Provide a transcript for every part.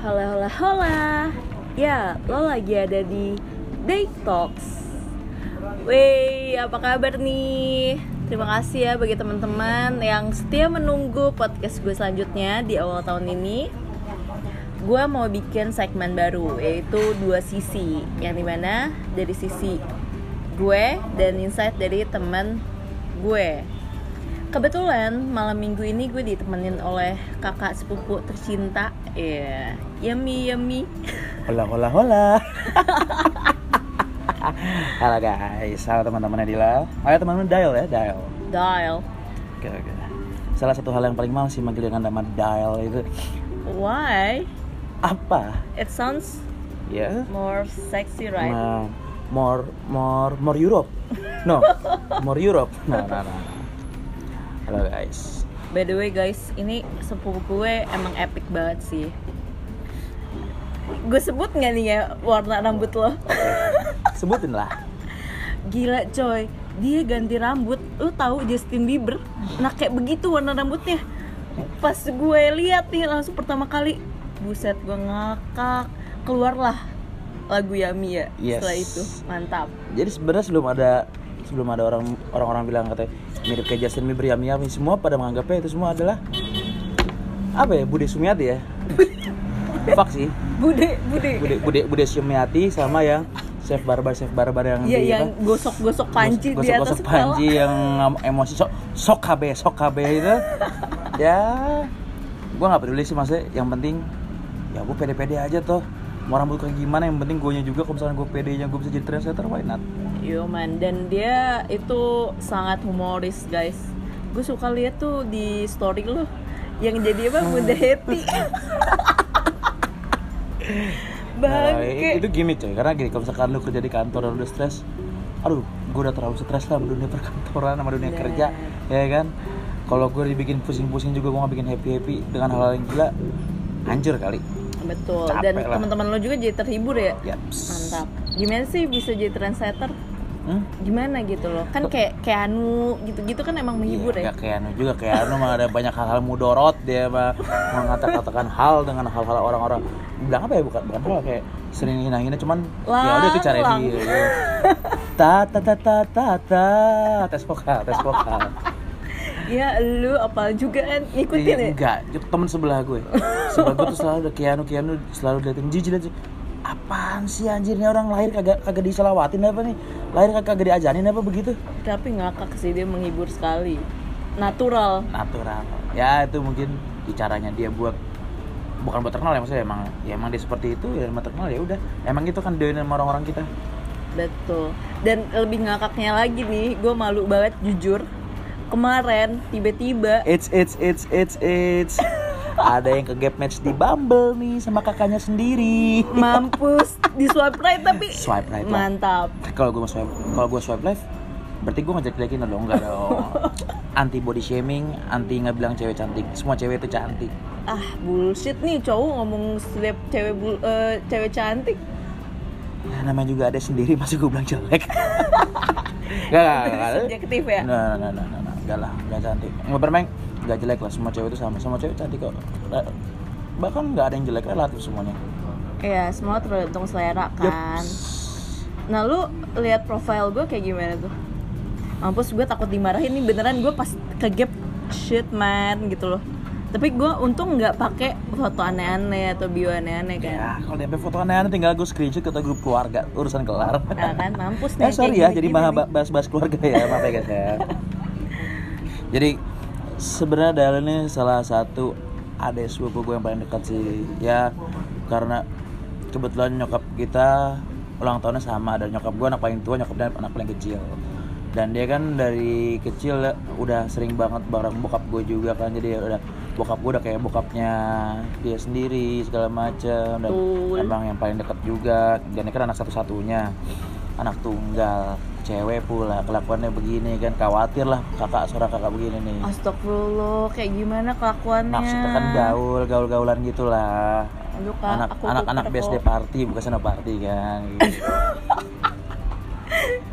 Hola hola hola. Ya, lo lagi ada di Day Talks. Wey, apa kabar nih? Terima kasih ya bagi teman-teman yang setia menunggu podcast gue selanjutnya di awal tahun ini. Gue mau bikin segmen baru, yaitu dua sisi. Yang di mana dari sisi gue dan insight dari teman gue. Kebetulan malam minggu ini gue ditemenin oleh kakak sepupu tercinta ya Yummy yummy Hola hola hola. Halo guys, halo teman-teman Adila. Ayo teman-teman dial ya, dial. Dial Oke oke. Salah satu hal yang paling mahal sih manggil dengan nama dial itu Why? apa? It sounds Ya. more sexy right? Ma- more more more Europe. No, more Europe. No, no, no. Halo guys. By the way guys, ini sepupu gue emang epic banget sih Gue sebut gak nih ya warna rambut lo? Sebutin lah. Gila coy, dia ganti rambut Lu tahu Justin Bieber? Nah kayak begitu warna rambutnya Pas gue lihat nih langsung pertama kali Buset gue ngakak Keluarlah lagu Yami ya Yes. Setelah itu, mantap Jadi sebenarnya sebelum ada sebelum ada orang orang-orang bilang katanya mirip kayak Justin Bieber Yami Yami. Semua pada menganggapnya itu semua adalah apa ya Bude Sumiati ya? Fuck sih. Bude, bude. Bude Bude Bude Sumiati sama yang Chef Barbar Chef Barbar yang Iya di yang gosok-gosok panci di atas kepala. panci yang emosi sok sok KB sok KB itu ya gua nggak peduli sih maksudnya. Yang penting ya gua pede-pede aja toh. Mau rambut kayak gimana yang penting gue juga. Kalau misalnya gue pedenya gue bisa jadi trendsetter why not Yo man, dan dia itu sangat humoris guys. Gue suka lihat tuh di story lo yang jadi apa Bunda Heti. Nah, Bangke. itu gimmick coy, karena gini, kalau misalkan lu kerja di kantor dan udah stres Aduh, gue udah terlalu stres lah sama dunia perkantoran, sama dunia Nah. kerja Ya kan Kalau gue dibikin pusing-pusing juga, gue gak bikin happy-happy dengan hal-hal yang gila Hancur kali Betul. Capek Dan teman-teman lo juga jadi terhibur ya. Yaps. Mantap. Gimana sih bisa jadi trendsetter? Hmm? Gimana gitu loh? Kan kayak Keanu gitu-gitu kan emang menghibur Iya, ya. Gak kayak Anu juga, kayak Anu mah ada banyak hal-hal mudorot Dia mah mengatakan hal dengan hal-hal orang-orang Bilang apa ya, bukan, bukan hal kayak sering hina-hina Cuman ya udah itu cara Lang. dia ya. Ta ta ta ta ta ta Tes vokal, tes vokal Ya lu apa juga kan ngikutin Iya, ya? Enggak, temen sebelah gue Sebelah gue tuh selalu ada Keanu, Keanu selalu liatin Jiji liatin Apaan sih anjir ini orang lahir kagak kagak diselawatin apa nih Lahir kagak, kagak diajarin apa begitu Tapi ngakak sih dia menghibur sekali. Natural. Natural Ya itu mungkin di caranya dia buat Bukan buat terkenal ya maksudnya emang Ya emang dia seperti itu ya emang terkenal ya udah Emang itu kan dia sama orang-orang kita Betul. Dan lebih ngakaknya lagi nih, gue malu banget jujur. Kemarin tiba-tiba It's it's it's it's it's Ada yang ke gap match di Bumble nih sama kakaknya sendiri mampus di swipe right tapi Swipe right lah. mantap. kalau gue swipe kalau gue swipe left berarti gue ngajak lagi dong enggak dong anti body shaming anti nggak bilang cewek cantik semua cewek itu cantik Ah bullshit nih cowok ngomong setiap cewek bul- eh, cewek cantik. ya, namanya juga ada sendiri masih gue bilang jelek Gak, gak, gak, Subjektif ya. Nah, nah, nah, nah, nah, enggak lah, enggak cantik. Nggak bermain, enggak jelek lah. Semua cewek itu sama, semua cewek cantik kok. Ra- Bahkan nggak ada yang jelek relatif semuanya. Iya, semua tergantung selera kan. Nah, lu lihat profile gue kayak gimana tuh? Mampus gue takut dimarahin nih beneran gue pas ke gap shit man gitu loh. Tapi gue untung nggak pakai foto aneh-aneh atau bio aneh-aneh kan. Ya, kalau DP foto aneh-aneh tinggal gue screenshot ke grup keluarga, urusan kelar. Nah kan mampus nih Eh sorry ya, jadi bahas-bahas keluarga ya, maaf ya guys ya. Jadi sebenarnya Dahlia ini salah satu adik sepupu gue yang paling dekat sih. Ya karena kebetulan nyokap kita ulang tahunnya sama dan nyokap gue anak paling tua, nyokap dia anak paling kecil. Dan dia kan dari kecil ya, udah sering banget bareng bokap gue juga kan jadi ya udah bokap gue udah kayak bokapnya dia sendiri segala macam dan Betul. emang yang paling dekat juga dan ini kan anak satu-satunya anak tunggal cewek pula kelakuannya begini kan khawatir lah kakak seorang kakak begini nih Astagfirullah, kayak gimana kelakuannya? maksudnya kan gaul gaul gaulan gitulah Aduh, Kak, anak aku anak anak BSD party bukan sana party kan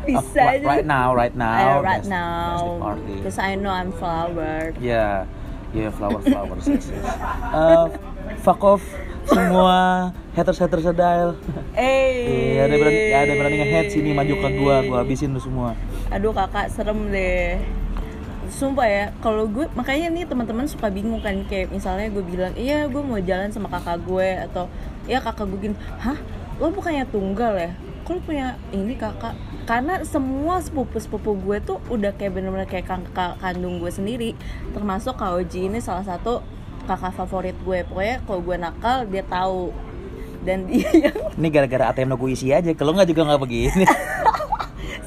Bisa Oh, aja. right now right now right BSD now. Because I know I'm flower. ya ya flower flower yes, yes. Eh, fuck off. Semua haters haters sedal Eh, Iya, ada berani ada berani nge-hate sini maju ke gua, gua habisin lu semua. aduh kakak serem deh. Sumpah ya kalau gue makanya nih teman-teman suka bingung kan kayak misalnya gue bilang iya gue mau jalan sama kakak gue atau ya kakak gue gini. Hah? Lo bukannya tunggal ya? Kok lo punya ini kakak? Karena semua sepupu sepupu gue tuh udah kayak bener-bener kayak kakak kandung gue sendiri. Termasuk Kak Oji ini salah satu kakak favorit gue. Pokoknya kalau gue nakal dia tahu. Dan dia yang Ini gara-gara ATM gue isi aja, kalau nggak juga nggak begini.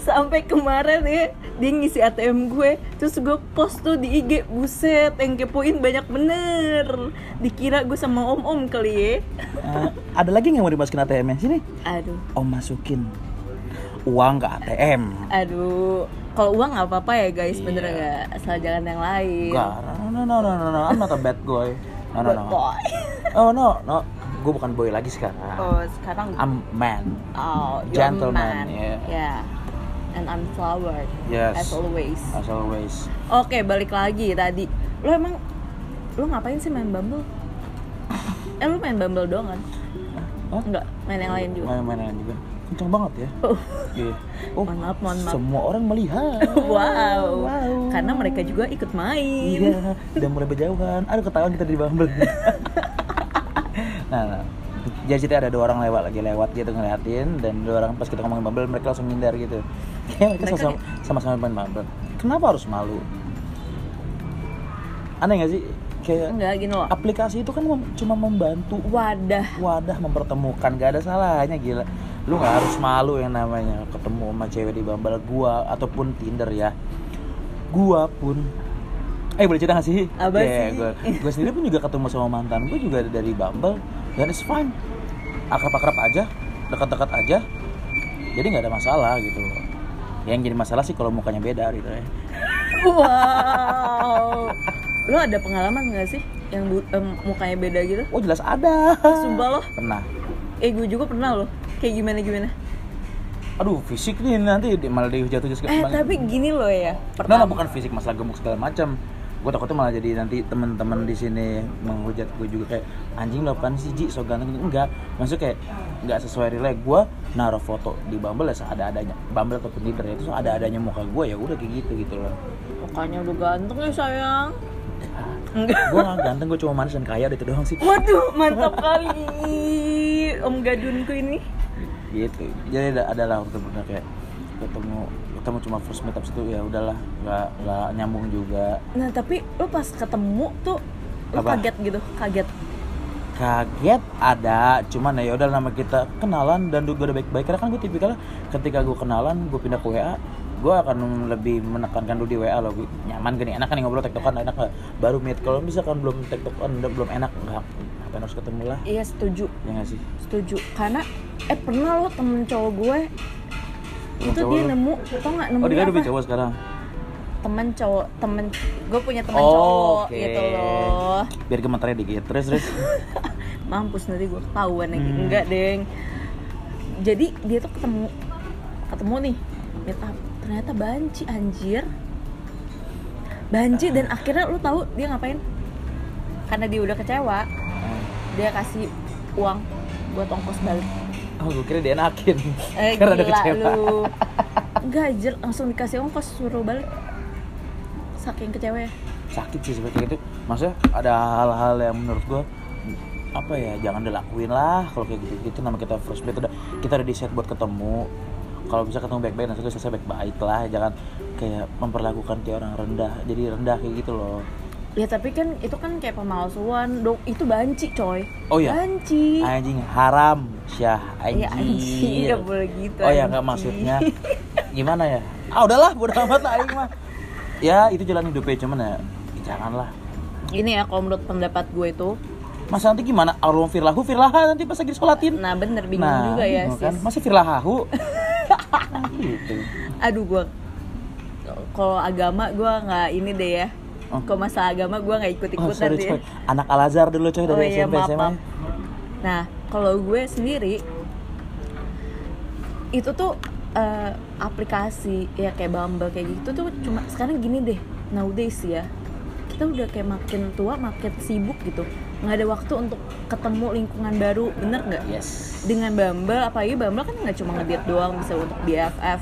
sampai kemarin ya dia ngisi ATM gue. Terus gue post tuh di IG buset yang kepoin banyak bener. Dikira gue sama om om kali ya. Eh, ada lagi nggak mau dimasukin ATM-nya? Sini, aduh. Om masukin uang ke ATM. aduh kalau uang nggak apa-apa ya guys Iya. bener nggak asal jangan yang lain Enggak, no, no, no, no, no, no, I'm not a bad boy. No, no, no. Boy. Oh no, no, gue bukan boy lagi sekarang. oh sekarang I'm man. oh Gentleman, man. yeah. yeah and I'm flower Yes. as always As always. oke balik lagi tadi lo emang lo ngapain sih main Bumble eh lo main Bumble doang kan Hah? Enggak, main yang lain juga. Main-mainan juga. Kenceng banget ya. Oh, Iya. Oh, mohon maaf, mohon maaf. semua orang melihat. Wow. Wow. Karena mereka juga ikut main. Iya, udah mulai berjauhan. Aduh ketahuan kita di Bumble. nah, nah. Jadi ada dua orang lewat lagi lewat gitu ngeliatin dan dua orang pas kita ngomongin Bumble mereka langsung ngindar gitu. Kayak mereka Mereka sama- sama-sama main Bumble. Kenapa harus malu? Aneh gak sih? Kayak Enggak gini loh. aplikasi itu kan mem- cuma membantu Wadah. wadah mempertemukan gak ada salahnya gila lu nggak harus malu yang namanya ketemu sama cewek di Bumble gua ataupun Tinder ya gua pun eh boleh cerita gak sih? Apa Ya, sih? Gua, gua sendiri pun juga ketemu sama mantan gua juga dari Bumble dan it's fine akrab-akrab aja dekat-dekat aja jadi nggak ada masalah gitu loh yang jadi masalah sih kalau mukanya beda gitu ya Wow. Lo ada pengalaman gak sih yang em, mukanya beda gitu? oh jelas ada Sumpah lo. pernah Eh gue juga pernah loh. Kayak gimana gimana? aduh fisik nih nanti di- malah dihujat hujat Eh tapi gini loh ya. Nah, Pertama. bukan fisik masalah gemuk segala macam. Gue takutnya malah jadi nanti teman-teman di sini menghujat gue juga kayak anjing lo kan sih Ji so ganteng enggak. Maksudnya kayak enggak sesuai real gue naruh foto di Bumble ya ada-adanya. Bumble ataupun Tinder ya itu ada-adanya muka gue ya udah kayak gitu gitu loh. Mukanya udah ganteng ya sayang. Enggak. Gue gak ganteng, gue cuma manis dan kaya itu doang sih. Waduh, mantap kali. Om gadunku ini. Gitu. Jadi ada adalah waktu bener kayak ketemu ketemu cuma first meet up situ ya udahlah nggak nggak nyambung juga Nah, tapi lo pas ketemu tuh Apa? kaget gitu, kaget. kaget ada cuman ya udah nama kita kenalan dan gue udah baik-baik karena kan gue tipikalnya ketika gue kenalan gue pindah ke WA gue akan lebih menekankan dulu di WA loh nyaman gini enak kan ngobrol tektokan enak nggak baru meet kalau misalkan belum tektokan udah belum enak nggak apa harus ketemu lah. Iya, setuju. ya nggak sih? Setuju. Karena eh pernah lo temen cowok gue. Temen itu cowok dia lo? nemu tau nggak nemu oh dia udah apa? punya cowok sekarang? Temen cowok temen gue punya temen oh cowok oke. gitu loh. Biar gemeternya dikit. Terus terus? Mampus nanti gue ketahuan lagi Hmm. enggak deng. Jadi dia tuh ketemu ketemu nih. Meet up ternyata banci anjir. Banci dan akhirnya lu tahu dia ngapain? Karena dia udah kecewa dia kasih uang buat ongkos balik. Oh gue kira dia enakin eh karena gila kecewa. lu. Enggak langsung dikasih ongkos suruh balik. Saking kecewa ya. Sakit sih seperti itu. Maksudnya ada hal-hal yang menurut gua apa ya jangan dilakuin lah kalau kayak gitu gitu nama kita first date udah kita udah di set buat ketemu. Kalau bisa ketemu baik-baik nanti selesai baik-baik lah. Jangan kayak memperlakukan kayak orang rendah. Jadi rendah kayak gitu loh ya tapi kan itu kan kayak pemalsuan. Dong itu banci coy. Oh iya? banci. Anjing haram. Syah Iya anjing anjing nggak boleh gitu oh ya nggak maksudnya gimana ya? Ah udahlah bodo amat lah aing mah. Ya itu jalan hidupnya cuman ya janganlah. Ini ya kalau menurut pendapat gue itu. Masa nanti gimana? Allahumma firlahu firlaha nanti pas lagi sholatin Nah bener bingung juga ya sis kan? Masih firlahahu. nah, gitu. Aduh gue Kalau agama gue nggak ini deh ya Oh. Kalau masalah agama gue nggak Oh, ikut-ikutan sorry, deh coy. Anak Al Azhar dulu coy Oh dari iya SMP maaf, SMA. maaf. Nah kalau gue sendiri Itu tuh eh, aplikasi ya kayak Bumble kayak gitu tuh cuma sekarang gini deh nowadays ya kita udah kayak makin tua makin sibuk gitu nggak ada waktu untuk ketemu lingkungan baru bener nggak yes dengan Bumble apalagi Bumble kan nggak cuma ngedate doang bisa untuk BFF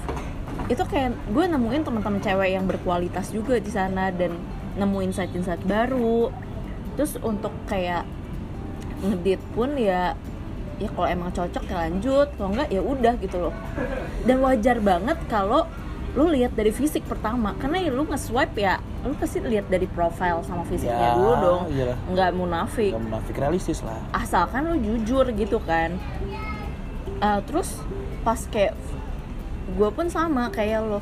itu kayak gue nemuin teman-teman cewek yang berkualitas juga di sana dan nemuin insight-insight baru. Terus untuk kayak ngedate pun ya ya kalau emang cocok ya lanjut kalau enggak ya udah gitu loh. Dan wajar banget kalau lu lihat dari fisik pertama karena ya lu nge-swipe ya lu pasti lihat dari profile sama fisiknya Ya, dulu dong. iyalah. nggak munafik. Gak munafik realistis lah. Asalkan lu jujur gitu kan. Eh, terus pas kayak gue pun sama kayak lo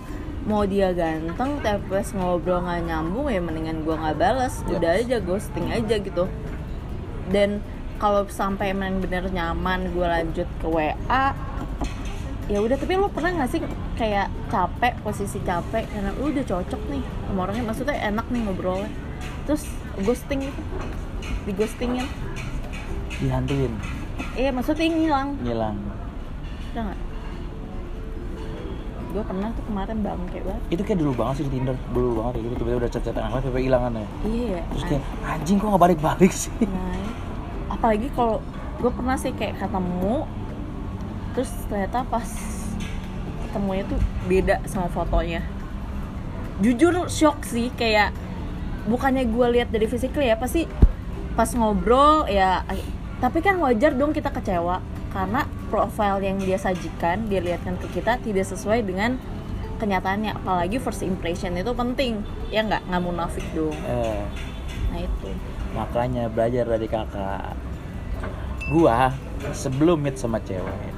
mau dia ganteng tapi pas ngobrol nggak nyambung ya mendingan gue nggak balas Yep. udah aja ghosting aja gitu. Dan kalau sampai emang bener nyaman gue lanjut ke WA ya udah. Tapi lo pernah nggak sih kayak capek posisi capek karena lu udah cocok nih sama orangnya. Maksudnya enak nih ngobrolnya. Terus ghosting gitu di ghostingin. Dihantuin. Iya maksudnya ngilang. Ngilang. Pernah nggak? Gue pernah tuh kemarin bangke banget. Itu kayak dulu banget sih di Tinder dulu banget ya gitu tiba-tiba udah chat-chatan akhirnya tiba-tiba hilangan ya. Iya. Ya terus kayak anjing kok gak balik-balik sih? Nah, apalagi kalau gue pernah sih kayak ketemu Terus ternyata pas ketemunya tuh beda sama fotonya. Jujur shock sih kayak Bukannya gue lihat dari physically ya pasti pas ngobrol ya tapi kan wajar dong kita kecewa karena profile yang dia sajikan dia lihatkan ke kita tidak sesuai dengan kenyataannya. Apalagi first impression itu penting ya nggak? Nggak munafik dong. Eh, nah itu. Makanya belajar dari kakak. Gua sebelum meet sama cewek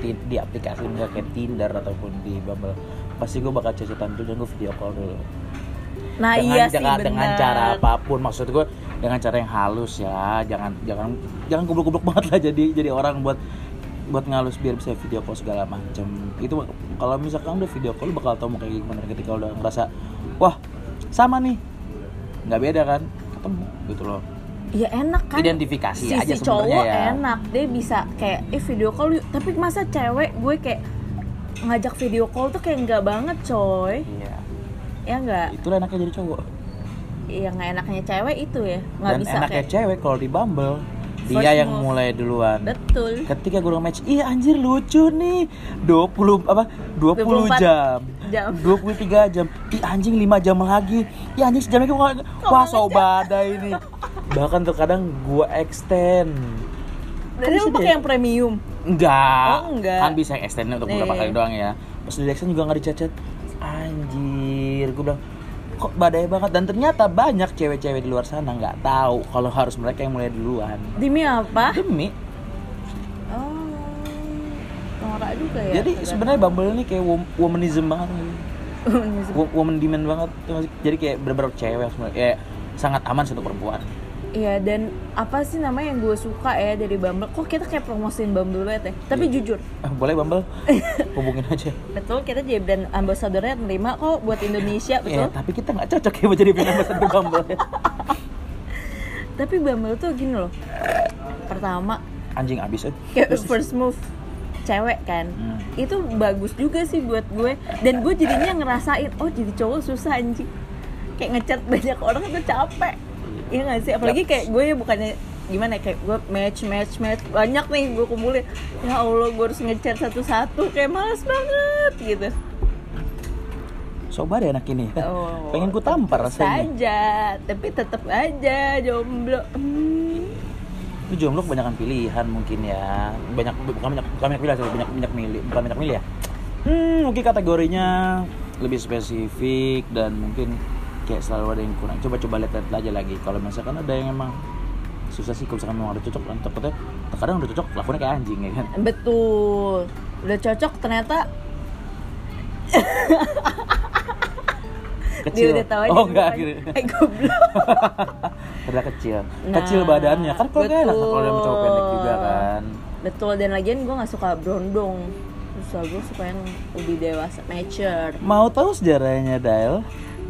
di, di aplikasi misalnya kayak Tinder ataupun di Bumble pasti gua bakal cecetan dulu dan gua video call dulu. Nah dengan, iya sih dengan, cara apa pun. Maksud gue dengan cara yang halus ya. Jangan jangan jangan goblok-goblok banget lah jadi jadi orang buat buat ngalus biar bisa video call segala macem. Itu kalau misalkan udah video call bakal tau mau kayak gimana ketika udah ngerasa wah sama nih. Nggak beda kan? Ketemu gitu loh. Ya enak kan? Identifikasi si, aja cowok ya. enak dia bisa kayak eh video call yuk. Tapi masa cewek gue kayak ngajak video call tuh kayak enggak banget coy. Iya. Ya enggak itulah enaknya jadi cowok yang nggak enaknya cewek itu ya. Nggak dan bisa enaknya kayak cewek kalau di Bumble First dia yang move. mulai duluan. Betul. Ketika gue match iya anjir lucu nih. 20 apa 20 24 jam. jam. 23 jam. Ih anjing 5 jam lagi. Iya anjing sejam lagi. Wah so badai ini. Bahkan terkadang gue extend. Berarti lu bisa pakai deh. yang premium? Enggak. Oh, enggak. kan bisa extend untuk beberapa Iya. kali doang ya. Pas di extend juga nggak dicacet. Anjir gue bilang kok badai banget. Dan ternyata banyak cewek-cewek di luar sana nggak tahu kalau harus mereka yang mulai duluan. Demi apa? Demi. Oh norak juga ya Jadi sebenarnya Bumble ini kayak wom- womanism banget. Wo- Woman demand banget? Jadi kayak bener-bener cewek sebenarnya Kayak sangat aman untuk perempuan Iya dan apa sih namanya yang gue suka ya dari Bumble? Kok kita kayak promosiin Bumble banget ya Tapi Iya. jujur. Ah, Boleh Bumble? Hubungin aja. Betul kita jadi brand ambassadornya nerima kok buat Indonesia Ya, betul? tapi kita nggak cocok ya buat jadi brand ambassador Bumble. Tapi Bumble tuh gini loh. Pertama Anjing abis eh. kayak first move cewek kan? Hmm. Itu bagus juga sih buat gue. Dan gue jadinya ngerasain Oh jadi cowok susah anjing. Kayak ngechat banyak orang tuh capek Iya gak sih? Apalagi kayak gue ya bukannya gimana ya, kayak gue match match match banyak nih gue kumpulin ya allah gue harus ngechat satu-satu kayak males banget gitu Sobar ya anak ini Oh, Pengen ku tampar rasanya aja tapi tetap aja jomblo hmm. Lu jomblo kebanyakan pilihan mungkin ya Banyak, bukan banyak, bukan banyak pilihan sorry. banyak, banyak milih Bukan banyak milih ya Hmm, mungkin kategorinya lebih spesifik dan mungkin kayak selalu ada yang kurang. Coba-coba lihat-lihat aja lagi. Kalau misalkan ada yang emang susah sih, kalau misalkan memang udah cocok, kan takutnya terkadang udah cocok, lakunya kayak anjing ya kan. betul udah cocok ternyata dia Kecil. udah tahu aja Oh enggak, akhirnya. eh goblok Ternyata kecil. Nah, kecil badannya. Kan kalau kayak enak kalau dia cowok pendek juga kan. betul dan lagian gue nggak suka brondong susah gue suka yang lebih dewasa mature Mau tahu sejarahnya Dael?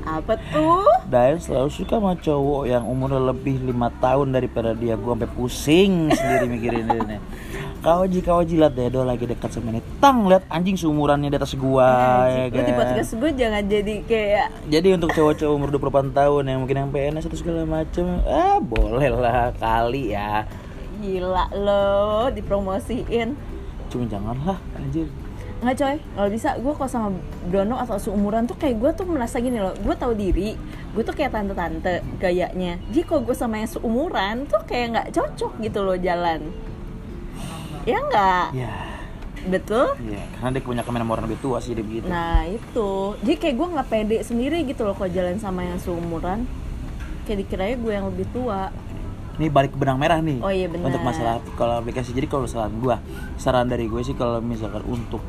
Apa tuh? Dael selalu suka sama cowok yang umurnya lebih lima tahun daripada dia. Gue sampai pusing sendiri mikirin ini. kau ji kau ji liat deh do lagi dekat sama ini. Tang lihat anjing seumurannya di atas gua ya di kan? podcast gue jangan jadi kayak jadi untuk cowok-cowok umur 28 tahun yang mungkin yang PNS atau segala macem ah boleh lah kali ya. Gila lo dipromosiin. Cuma janganlah anjir nggak coy. Kalau bisa gue kalau sama Brono atau seumuran tuh kayak gue tuh merasa gini loh. Gue tahu diri gue tuh kayak tante-tante gayanya. Jadi kalau gue sama yang seumuran tuh kayak nggak cocok gitu loh jalan. Ya nggak? Ya betul? Ya karena dia punya kemen sama orang lebih tua sih dia begitu. Nah itu. Jadi kayak gue nggak pede sendiri gitu loh kalau jalan sama yang seumuran. Kayak dikiranya gue yang lebih tua. Ini balik ke benang merah nih Oh iya, benar. untuk masalah kalau aplikasi. Jadi kalau saran gua saran dari gue sih kalau misalkan untuk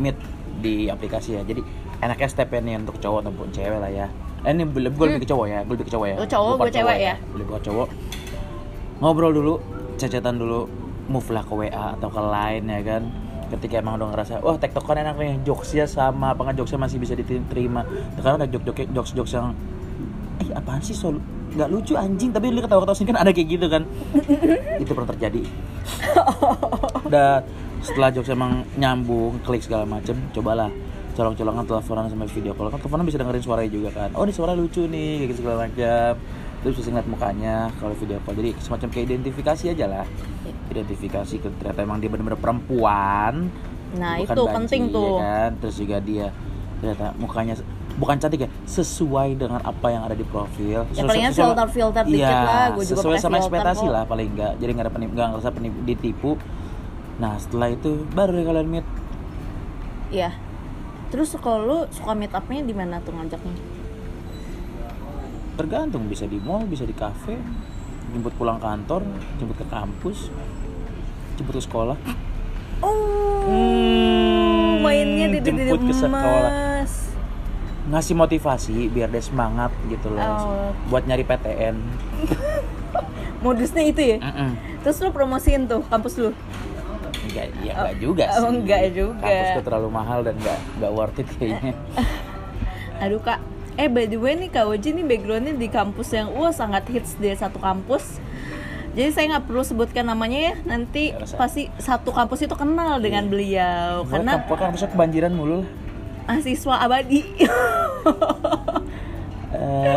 meet di aplikasi ya. Jadi enaknya stepnya nih untuk cowok ataupun cewek lah ya. Eh, ini gue lebih ke cowok ya gue lebih ke cowok ya. Lu cowok, gue cewek ya? lebih ke cowok. Ngobrol dulu cecetan dulu move lah ke WA atau ke line ya kan. Ketika emang udah ngerasa wah tektokan enak nih jokesnya sama apa nggak jokesnya masih bisa diterima karena ada jokes jokes jokes yang eh apaan sih sol? Nggak lucu anjing. Tapi lu ketawa ketawa sini kan ada kayak gitu kan. Itu pernah terjadi. Dan setelah jokes emang nyambung klik segala macem cobalah colong-colongan teleponan sama video call. Kan teleponan bisa dengerin suaranya juga kan. Oh ini suara lucu nih kayak gitu segala macam terus bisa ngeliat mukanya kalau video call. Jadi semacam kayak identifikasi aja lah. Identifikasi ke ternyata emang dia benar-benar perempuan. Nah bukan itu banci, penting ya tuh. kan? Terus juga dia ternyata mukanya bukan cantik ya sesuai dengan apa yang ada di profil. Ya, palingan filter-filter dikit Iya, lah, gua juga sesuai sama filter ekspektasi lah paling enggak jadi nggak ada penip nggak ngerasa penip, ditipu nah setelah itu baru deh kalian meet Iya. Terus kalau lu suka meet up-nya di mana tuh ngajaknya? tergantung bisa di mall bisa di kafe jemput pulang kantor jemput ke kampus jemput ke sekolah Oh, Hmm, mainnya di jemput ke sekolah. ngasih motivasi biar dia semangat gitu loh Oh. buat nyari PTN Modusnya itu ya. Mm-mm. Terus lu promosiin tuh kampus lu. Enggak, ya enggak juga oh, sih. enggak juga. Kampus tuh terlalu mahal dan enggak enggak worth it kayaknya. Aduh kak. Eh by the way nih Kak Oji nih backgroundnya di kampus yang wah sangat hits di satu kampus. Jadi saya nggak perlu sebutkan namanya ya. Nanti usah. pasti satu kampus itu kenal dengan Iya. beliau Karena karena kampusnya kebanjiran mulu lah. mahasiswa abadi.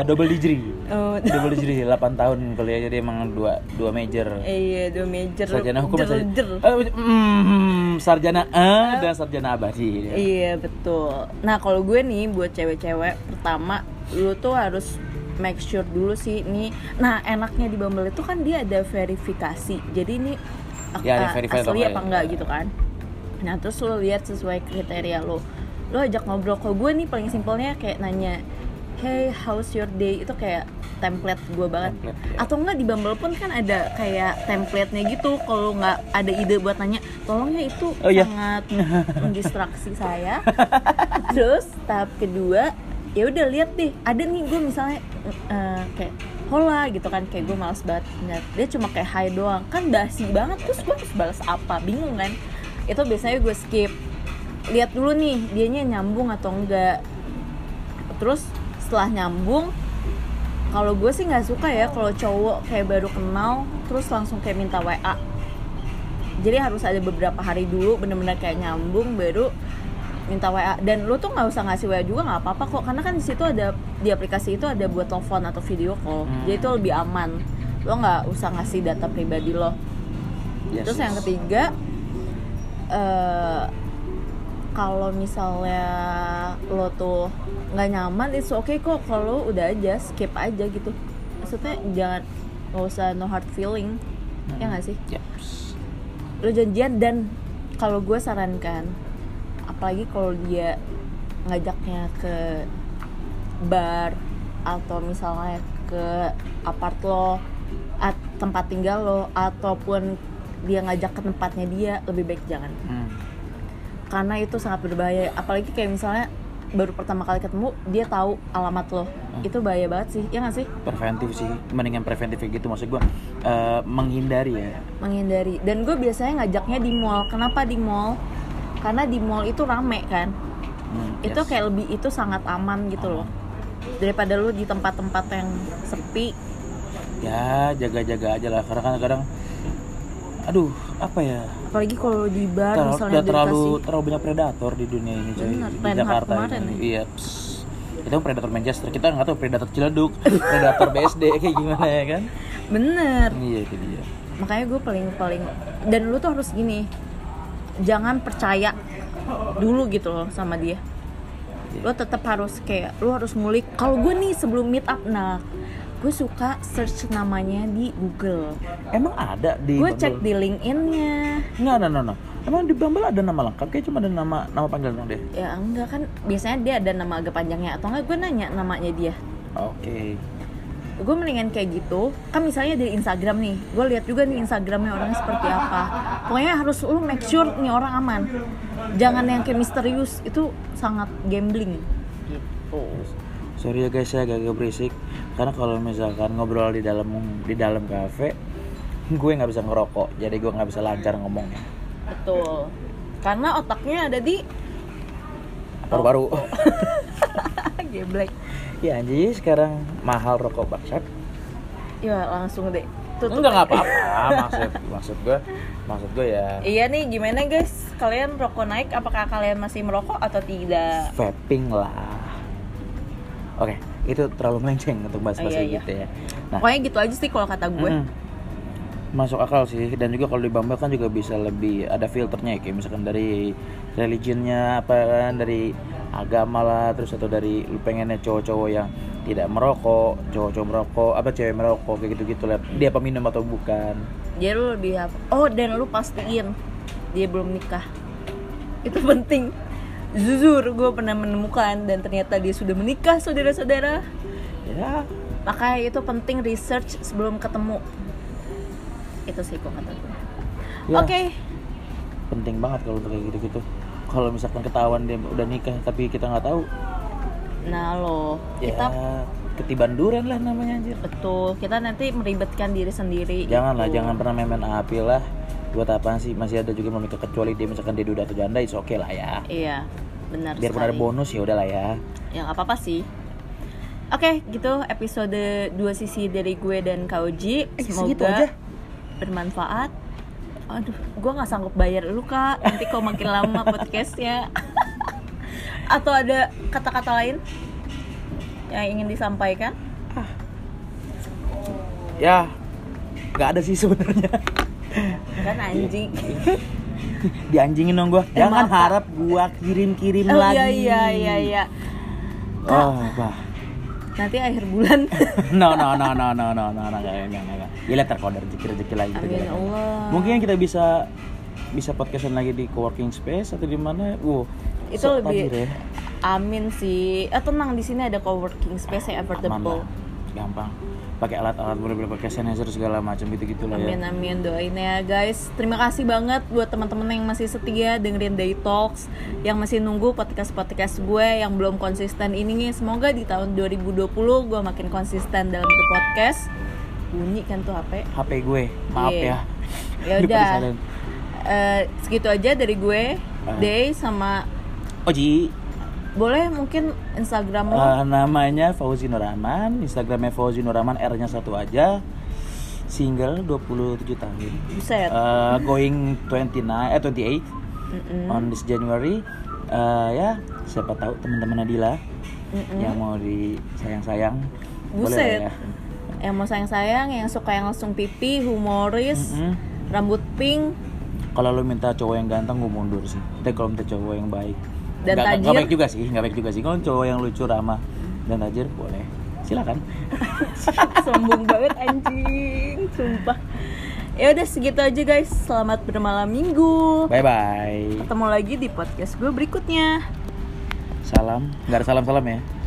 Eh, double degree. oh, double degree 8 tahun kuliah jadi emang dua dua major. iya, dua major. sarjana hukum dan sarjana, jer-jer. Eh, mm, sarjana eh dan sarjana abadi. Iya betul. Nah kalau gue nih buat cewek-cewek pertama lu tuh harus make sure dulu sih nih. Nah enaknya di Bumble itu kan dia ada verifikasi. Jadi ini Ya, ada a- asli apa ya. enggak gitu kan. Nah terus lu lihat sesuai kriteria lo. Lo ajak ngobrol. Kalau gue nih paling simpelnya kayak nanya, hey how's your day itu kayak template gue banget. Template, ya. Atau enggak di Bumble pun kan ada kayak template-nya gitu. Kalau nggak ada ide buat nanya, tolongnya itu Oh, iya. sangat mendistraksi saya. Terus tahap kedua, ya udah lihat deh. Ada nih gue misalnya eh, kayak hola gitu kan kayak gue males banget ngeliat. dia cuma kayak hai doang kan basi banget terus gue harus balas apa bingung kan itu biasanya gue skip lihat dulu nih dianya nyambung atau enggak terus setelah nyambung kalau gue sih nggak suka ya kalau cowok kayak baru kenal terus langsung kayak minta WA jadi harus ada beberapa hari dulu bener-bener kayak nyambung baru minta WA dan lu tuh nggak usah ngasih WA juga nggak apa-apa kok karena kan di situ ada di aplikasi itu ada buat telepon atau video call. Hmm. jadi itu lebih aman. Lo nggak usah ngasih data pribadi lo. Yes, terus yes. yang ketiga eh kalau misalnya lo tuh nggak nyaman itu oke kok. Kalau udah aja skip aja gitu. Maksudnya jangan nggak usah no hard feeling. Ya nggak sih? Yaps. lo janjian dan kalau gue sarankan apalagi kalau dia ngajaknya ke bar atau misalnya ke apart lo at, tempat tinggal lo ataupun dia ngajak ke tempatnya dia lebih baik jangan. Hmm. Karena itu sangat berbahaya. Apalagi kayak misalnya baru pertama kali ketemu dia tahu alamat lo. Itu bahaya banget sih ya nggak sih? Preventif sih mendingan preventif gitu. Maksud gua eh, menghindari ya. Menghindari. Dan gue biasanya ngajaknya di mall. Kenapa di mall? Karena di mall itu rame kan? Hmm, itu yes. kayak lebih itu sangat aman gitu loh. Daripada lu di tempat-tempat yang sepi. Ya jaga-jaga aja lah. Karena kan kadang aduh apa ya apalagi kalau di bar Terlalu, misalnya udah terlalu dikasih terlalu banyak predator di dunia ini coy di Jakarta ini. ya. Iya. pss. Itu predator Manchester. Kita nggak tahu predator Ciledug, predator BSD kayak gimana ya kan? bener Iya itu dia. makanya gue paling paling dan lu tuh harus gini jangan percaya dulu gitu loh sama dia lo tetap harus kayak lo harus ngulik kalau gue nih sebelum meet up nah gue suka search namanya di Google. Emang ada di gue cek di LinkedIn-nya. Nggak, no, no, no. Emang di Bumble ada nama lengkap? Kayak cuma ada nama nama panggilan dong deh. ya enggak kan. Biasanya dia ada nama agak panjangnya. Atau enggak gue nanya namanya dia. Oke. gue mendingan kayak gitu. Kan misalnya di Instagram nih gue lihat juga nih Instagramnya orangnya seperti apa. Pokoknya harus lu make sure nih orang aman. Jangan yang kayak misterius. Itu sangat gambling. Gitu. Sorry ya guys ya agak berisik karena kalau misalkan ngobrol di dalam di dalam kafe gue nggak bisa ngerokok. Jadi gue nggak bisa lancar ngomongnya. Betul. Karena otaknya ada di baru-baru. geblek. Ya anjir sekarang mahal rokok baksat ya langsung deh. Tutup enggak nggak apa-apa. Maksud maksud gue maksud gue ya. Iya nih gimana guys? Kalian rokok naik apakah kalian masih merokok atau tidak? Vaping lah. Oke itu terlalu melenceng untuk bahas-bahas iya, iya. gitu ya. Nah. Pokoknya gitu aja sih kalau kata gue. Mm, masuk akal sih. Dan juga kalau di Bumble kan juga bisa lebih ada filternya ya, kayak misalkan dari religionnya apa kan dari agama lah terus atau dari lu pengennya cowok-cowok yang tidak merokok cowok-cowok merokok apa cewek merokok kayak gitu-gitu lah. Dia peminum atau bukan? Jadi lu lebih apa? Oh dan lu pastiin dia belum nikah. Itu penting jujur gue pernah menemukan dan ternyata dia sudah menikah saudara-saudara. Ya. Makanya itu penting research sebelum ketemu. Itu sih kok kata gue Ya. oke. Penting banget kalau untuk kayak gitu-gitu. Kalau misalkan ketahuan dia udah nikah tapi kita nggak tahu. Nah lo. Ya kita ketiban duren lah namanya anjir. Betul. Kita nanti meribetkan diri sendiri. Janganlah gitu. jangan pernah main-main api lah. Buat apa sih? Masih ada juga nikah kecuali dia misalkan dia duda atau janda itu oke lah ya. Iya benar biarpun ada sekali. bonus ya udahlah ya yang apa apa sih Oke, gitu episode dua sisi dari gue dan Kauji. Eh, Semoga segitu aja? bermanfaat. Aduh, gue nggak sanggup bayar lu kak. Nanti kalau makin lama podcastnya. Atau ada kata-kata lain yang ingin disampaikan? ya nggak ada sih sebenarnya Kan anjing. dianjingin dong gua Eh, jangan maaf, harap gua kirim-kirim Oh lagi iya iya iya iya. oh bah Nanti akhir bulan. no no no no no no no no nggak nggak nggak ya lihat ada rezeki rezeki lagi kita Amin jalan. Allah. mungkin kita bisa bisa podcastan lagi di coworking space atau di mana wow itu sok lebih tajir ya. amin sih. Eh tenang di sini ada coworking space yang affordable. gampang pakai alat-alat boleh pakai sanitizer segala macam gitu lah ya Amin amin doain ya guys. Terima kasih banget buat teman-teman yang masih setia dengerin Day Talks, yang masih nunggu podcast podcast gue yang belum konsisten ini nih. Semoga di tahun 2020 gue makin konsisten dalam the podcast. Bunyi kan tuh HP. HP gue maaf Iya. ya Ya udah. Eh, segitu aja dari gue, Ah. Day sama Oji boleh mungkin Instagram lo. Eh, namanya Fauzi Nuraman Instagramnya Fauzi Nuraman R-nya satu aja single 27 tahun Buset. Eh, going 29 eh 28 Mm-mm. on this January Eh, ya siapa tahu teman-teman Nadila Mm-mm. yang mau disayang-sayang boleh Buset. lah ya Yang mau sayang-sayang, yang suka yang langsung pipi, humoris, Mm-mm. rambut pink, kalau lu minta cowok yang ganteng gue mundur sih tapi kalau minta cowok yang baik Dan nggak tajir? baik juga sih nggak baik juga sih. Kalau cowok yang lucu ramah dan tajir boleh. Silakan. Sombong banget anjing. Sumpah. Ya udah segitu aja guys. Selamat bermalam minggu. Bye bye ketemu lagi di podcast gue berikutnya. Salam. Nggak ada salam salam ya